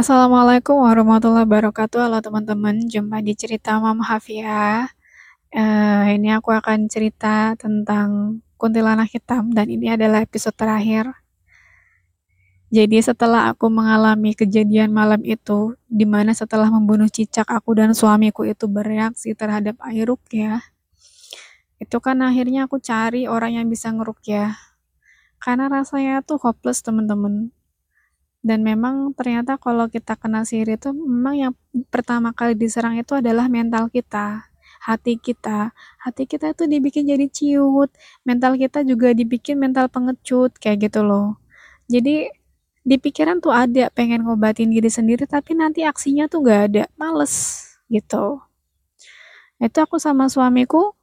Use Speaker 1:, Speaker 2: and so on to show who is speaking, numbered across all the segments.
Speaker 1: Assalamualaikum warahmatullahi wabarakatuh. Halo teman-teman, jumpa di cerita Mama Hafia. Uh, ini aku akan cerita tentang kuntilanak hitam dan ini adalah episode terakhir. Jadi setelah aku mengalami kejadian malam itu, di mana setelah membunuh cicak aku dan suamiku itu bereaksi terhadap air ya, itu kan akhirnya aku cari orang yang bisa ngeruk ya. Karena rasanya tuh hopeless teman-teman dan memang ternyata kalau kita kena sihir itu memang yang pertama kali diserang itu adalah mental kita hati kita. Hati kita itu dibikin jadi ciut mental kita juga dibikin mental pengecut kayak gitu loh. Jadi di pikiran tuh ada pengen ngobatin diri sendiri tapi nanti aksinya tuh gak ada males gitu. Itu aku sama suamiku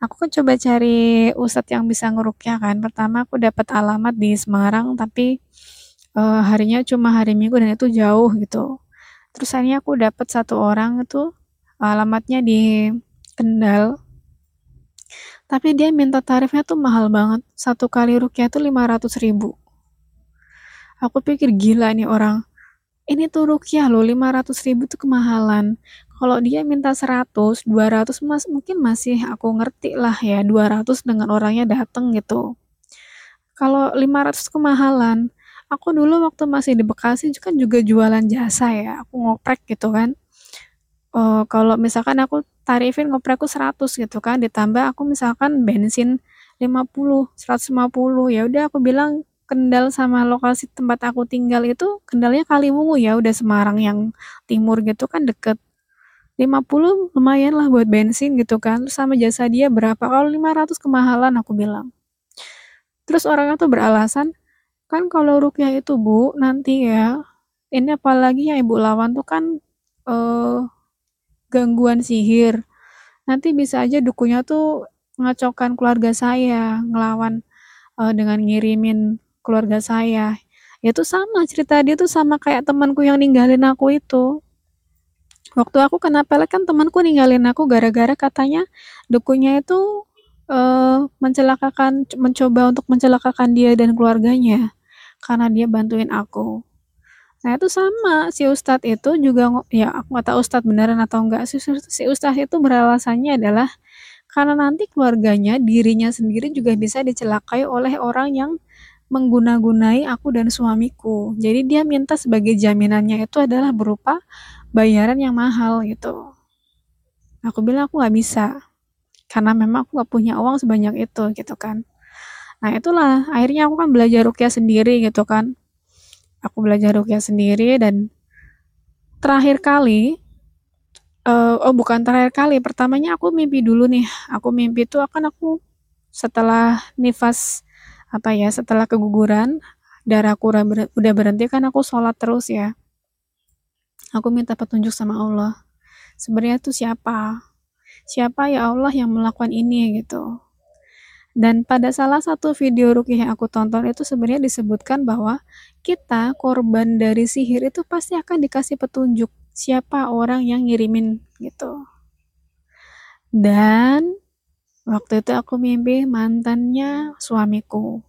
Speaker 1: aku kan coba cari ustadz yang bisa ngeruknya kan. Pertama aku dapat alamat di Semarang tapi uh, harinya cuma hari Minggu dan itu jauh gitu. Terus akhirnya aku dapat satu orang itu alamatnya di Kendal. Tapi dia minta tarifnya tuh mahal banget. Satu kali rukyah tuh 500 ribu. Aku pikir gila nih orang. Ini tuh rukyah loh 500 ribu tuh kemahalan. Kalau dia minta 100, 200 mas mungkin masih aku ngerti lah ya 200 dengan orangnya dateng gitu. Kalau 500 kemahalan, aku dulu waktu masih di Bekasi kan juga jualan jasa ya aku ngoprek gitu kan. Uh, kalau misalkan aku tarifin ngoprekku 100 gitu kan ditambah aku misalkan bensin 50 150 ya udah aku bilang Kendal sama lokasi tempat aku tinggal itu Kendalnya Kaliwungu ya udah Semarang yang timur gitu kan deket. 50 lumayan lah buat bensin gitu kan terus sama jasa dia berapa? Kalau 500 kemahalan aku bilang. Terus orangnya tuh beralasan Kan kalau rukyah itu Bu, nanti ya, ini apalagi yang Ibu lawan tuh kan eh, gangguan sihir. Nanti bisa aja dukunya tuh ngacaukan keluarga saya, ngelawan uh, dengan ngirimin keluarga saya. Ya itu sama cerita dia tuh sama kayak temanku yang ninggalin aku itu. Waktu aku kena pelet kan temanku ninggalin aku gara-gara katanya dukunya itu uh, mencelakakan mencoba untuk mencelakakan dia dan keluarganya karena dia bantuin aku. Nah itu sama, si Ustadz itu juga, ya aku nggak tahu Ustadz beneran atau enggak, si, si Ustadz itu beralasannya adalah karena nanti keluarganya, dirinya sendiri juga bisa dicelakai oleh orang yang mengguna-gunai aku dan suamiku. Jadi dia minta sebagai jaminannya itu adalah berupa bayaran yang mahal gitu. Aku bilang aku nggak bisa, karena memang aku nggak punya uang sebanyak itu gitu kan. Nah itulah akhirnya aku kan belajar rukyah sendiri gitu kan. Aku belajar rukyah sendiri dan terakhir kali uh, oh bukan terakhir kali, pertamanya aku mimpi dulu nih. Aku mimpi itu akan aku setelah nifas apa ya, setelah keguguran darahku udah berhenti kan aku sholat terus ya. Aku minta petunjuk sama Allah. Sebenarnya itu siapa? Siapa ya Allah yang melakukan ini gitu. Dan pada salah satu video rukyah yang aku tonton itu sebenarnya disebutkan bahwa kita korban dari sihir itu pasti akan dikasih petunjuk siapa orang yang ngirimin gitu. Dan waktu itu aku mimpi mantannya suamiku.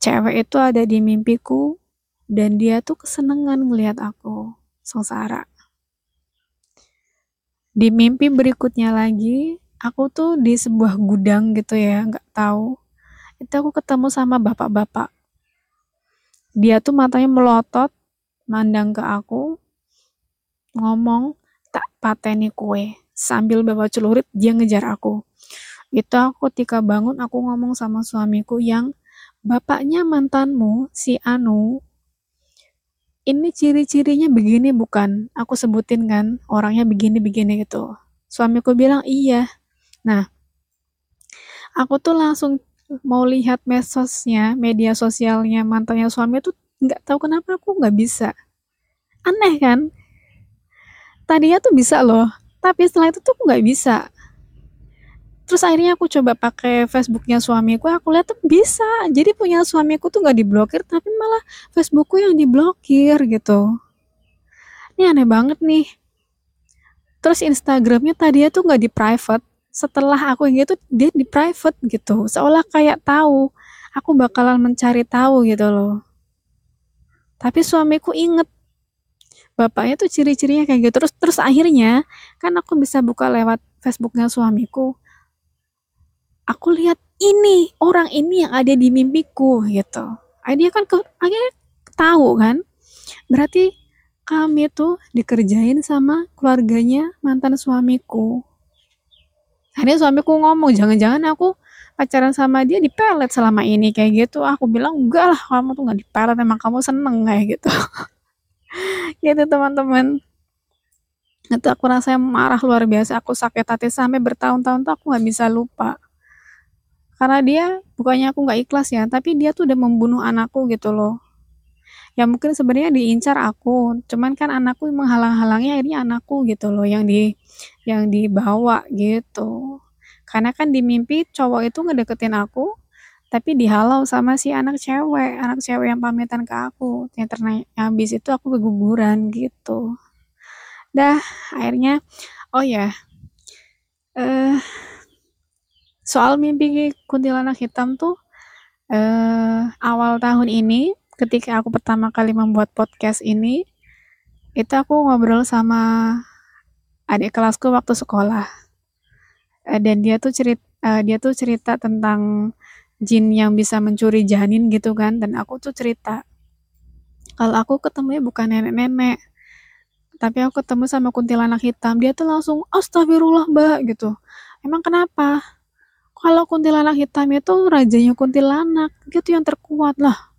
Speaker 1: Cewek itu ada di mimpiku dan dia tuh kesenangan ngelihat aku sengsara. Di mimpi berikutnya lagi, aku tuh di sebuah gudang gitu ya nggak tahu. Itu aku ketemu sama bapak-bapak. Dia tuh matanya melotot mandang ke aku ngomong tak pateni kue. Sambil bawa celurit dia ngejar aku. Itu aku ketika bangun aku ngomong sama suamiku yang bapaknya mantanmu si Anu ini ciri-cirinya begini bukan? Aku sebutin kan orangnya begini-begini gitu. Suamiku bilang iya Nah, aku tuh langsung mau lihat medsosnya, media sosialnya mantannya suami tuh nggak tahu kenapa aku nggak bisa. Aneh kan? Tadinya tuh bisa loh, tapi setelah itu tuh nggak bisa. Terus akhirnya aku coba pakai Facebooknya suamiku, aku lihat tuh bisa. Jadi punya suamiku tuh nggak diblokir, tapi malah Facebookku yang diblokir gitu. Ini aneh banget nih. Terus Instagramnya tadinya tuh nggak di private, setelah aku gitu dia di private gitu. Seolah kayak tahu aku bakalan mencari tahu gitu loh. Tapi suamiku inget. Bapaknya tuh ciri-cirinya kayak gitu. Terus terus akhirnya kan aku bisa buka lewat Facebooknya suamiku. Aku lihat ini orang ini yang ada di mimpiku gitu. Dia kan ke, akhirnya tahu kan? Berarti kami tuh dikerjain sama keluarganya mantan suamiku akhirnya suamiku ngomong jangan-jangan aku pacaran sama dia dipelet selama ini kayak gitu. Aku bilang enggak lah kamu tuh nggak dipelet emang kamu seneng kayak gitu. Gitu teman-teman. Itu aku rasa marah luar biasa. Aku sakit hati sampai bertahun-tahun tuh aku nggak bisa lupa. Karena dia bukannya aku nggak ikhlas ya tapi dia tuh udah membunuh anakku gitu loh ya mungkin sebenarnya diincar aku. Cuman kan anakku menghalang-halangi akhirnya anakku gitu loh yang di yang dibawa gitu. Karena kan di mimpi cowok itu ngedeketin aku tapi dihalau sama si anak cewek anak cewek yang pamitan ke aku. Yang ternyata habis itu aku keguguran gitu. Dah akhirnya oh ya eh soal mimpi kuntilanak hitam tuh eh awal tahun ini ketika aku pertama kali membuat podcast ini itu aku ngobrol sama adik kelasku waktu sekolah. Uh, dan dia tuh cerita uh, dia tuh cerita tentang jin yang bisa mencuri janin gitu kan dan aku tuh cerita. Kalau aku ketemunya bukan nenek-nenek tapi aku ketemu sama kuntilanak hitam dia tuh langsung astagfirullah mbak gitu. Emang kenapa? Kalau kuntilanak hitam itu rajanya kuntilanak gitu yang terkuat. Lah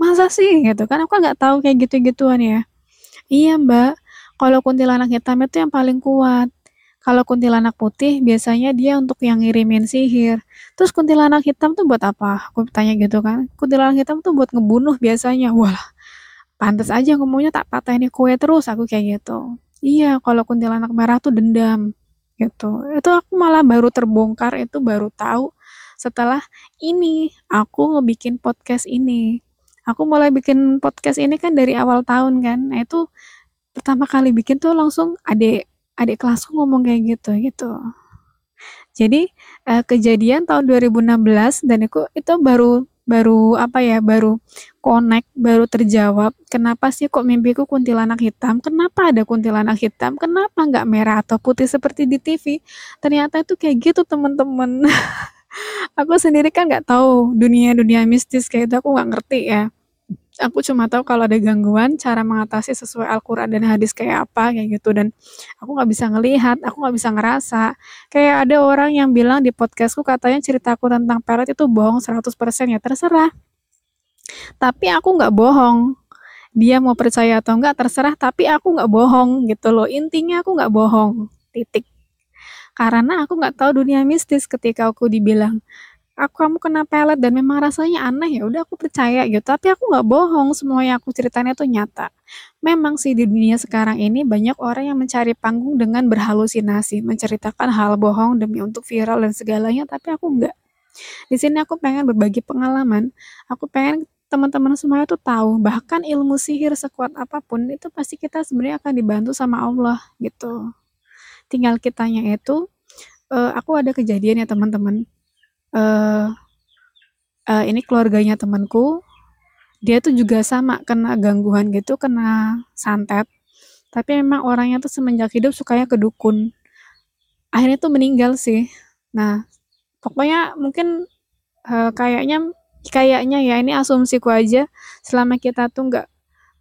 Speaker 1: masa sih gitu kan aku nggak tahu kayak gitu-gituan ya iya mbak kalau kuntilanak hitam itu yang paling kuat kalau kuntilanak putih biasanya dia untuk yang ngirimin sihir. Terus kuntilanak hitam tuh buat apa? Aku tanya gitu kan. Kuntilanak hitam tuh buat ngebunuh biasanya. Wah, pantas aja ngomongnya tak patah ini kue terus aku kayak gitu. Iya, kalau kuntilanak merah tuh dendam gitu. Itu aku malah baru terbongkar itu baru tahu setelah ini aku ngebikin podcast ini. Aku mulai bikin podcast ini kan dari awal tahun kan. Nah itu pertama kali bikin tuh langsung adek adik kelasku ngomong kayak gitu gitu. Jadi uh, kejadian tahun 2016 dan itu itu baru baru apa ya baru connect baru terjawab kenapa sih kok mimpiku kuntilanak hitam? Kenapa ada kuntilanak hitam? Kenapa nggak merah atau putih seperti di TV ternyata itu kayak gitu teman-teman aku sendiri kan nggak tahu dunia dunia mistis kayak itu aku nggak ngerti ya aku cuma tahu kalau ada gangguan cara mengatasi sesuai Al-Quran dan hadis kayak apa kayak gitu. Dan aku nggak bisa ngelihat aku nggak bisa ngerasa. Kayak ada orang yang bilang di podcastku katanya ceritaku tentang pelet itu bohong 100% ya terserah. Tapi aku nggak bohong. Dia mau percaya atau enggak terserah tapi aku nggak bohong gitu loh. Intinya aku nggak bohong titik. Karena aku nggak tahu dunia mistis ketika aku dibilang aku kamu kena pelet dan memang rasanya aneh ya udah aku percaya gitu. Tapi aku nggak bohong semua yang aku ceritanya tuh nyata. Memang sih di dunia sekarang ini banyak orang yang mencari panggung dengan berhalusinasi menceritakan hal bohong demi untuk viral dan segalanya tapi aku nggak. Di sini aku pengen berbagi pengalaman. Aku pengen teman-teman semuanya tuh tahu bahkan ilmu sihir sekuat apa pun itu pasti kita sebenarnya akan dibantu sama Allah gitu. Tinggal kitanya itu uh, aku ada kejadian ya teman-teman uh, uh, ini keluarganya temanku, dia tuh juga sama kena gangguan gitu, kena santet. Tapi memang orangnya tuh semenjak hidup sukanya ke dukun. Akhirnya tuh meninggal sih. Nah, pokoknya mungkin uh, kayaknya kayaknya ya ini asumsiku aja selama kita tuh nggak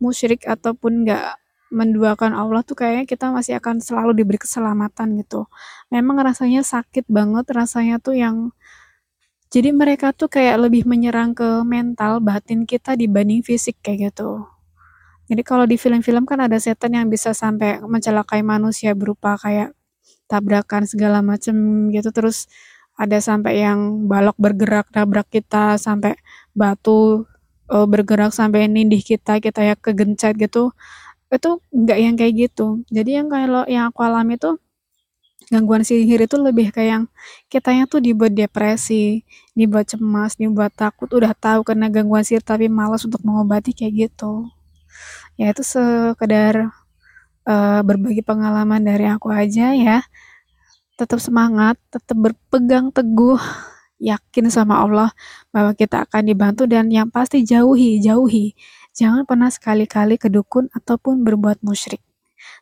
Speaker 1: musyrik ataupun nggak menduakan Allah tuh kayaknya kita masih akan selalu diberi keselamatan gitu. Memang rasanya sakit banget, rasanya tuh yang jadi mereka tuh kayak lebih menyerang ke mental batin kita dibanding fisik kayak gitu. Jadi kalau di film-film kan ada setan yang bisa sampai mencelakai manusia berupa kayak tabrakan segala macem gitu. Terus ada sampai yang balok bergerak nabrak kita sampai batu uh, bergerak sampai nindih kita kita ya kegencet gitu. Itu enggak yang kayak gitu. Jadi yang kalau yang aku alami tuh gangguan sihir itu lebih kayak yang kitanya tuh dibuat depresi, dibuat cemas, dibuat takut, udah tahu kena gangguan sihir tapi malas untuk mengobati kayak gitu. Ya itu sekedar uh, berbagi pengalaman dari aku aja ya. Tetap semangat, tetap berpegang teguh, yakin sama Allah bahwa kita akan dibantu dan yang pasti jauhi, jauhi jangan pernah sekali-kali ke dukun ataupun berbuat musyrik.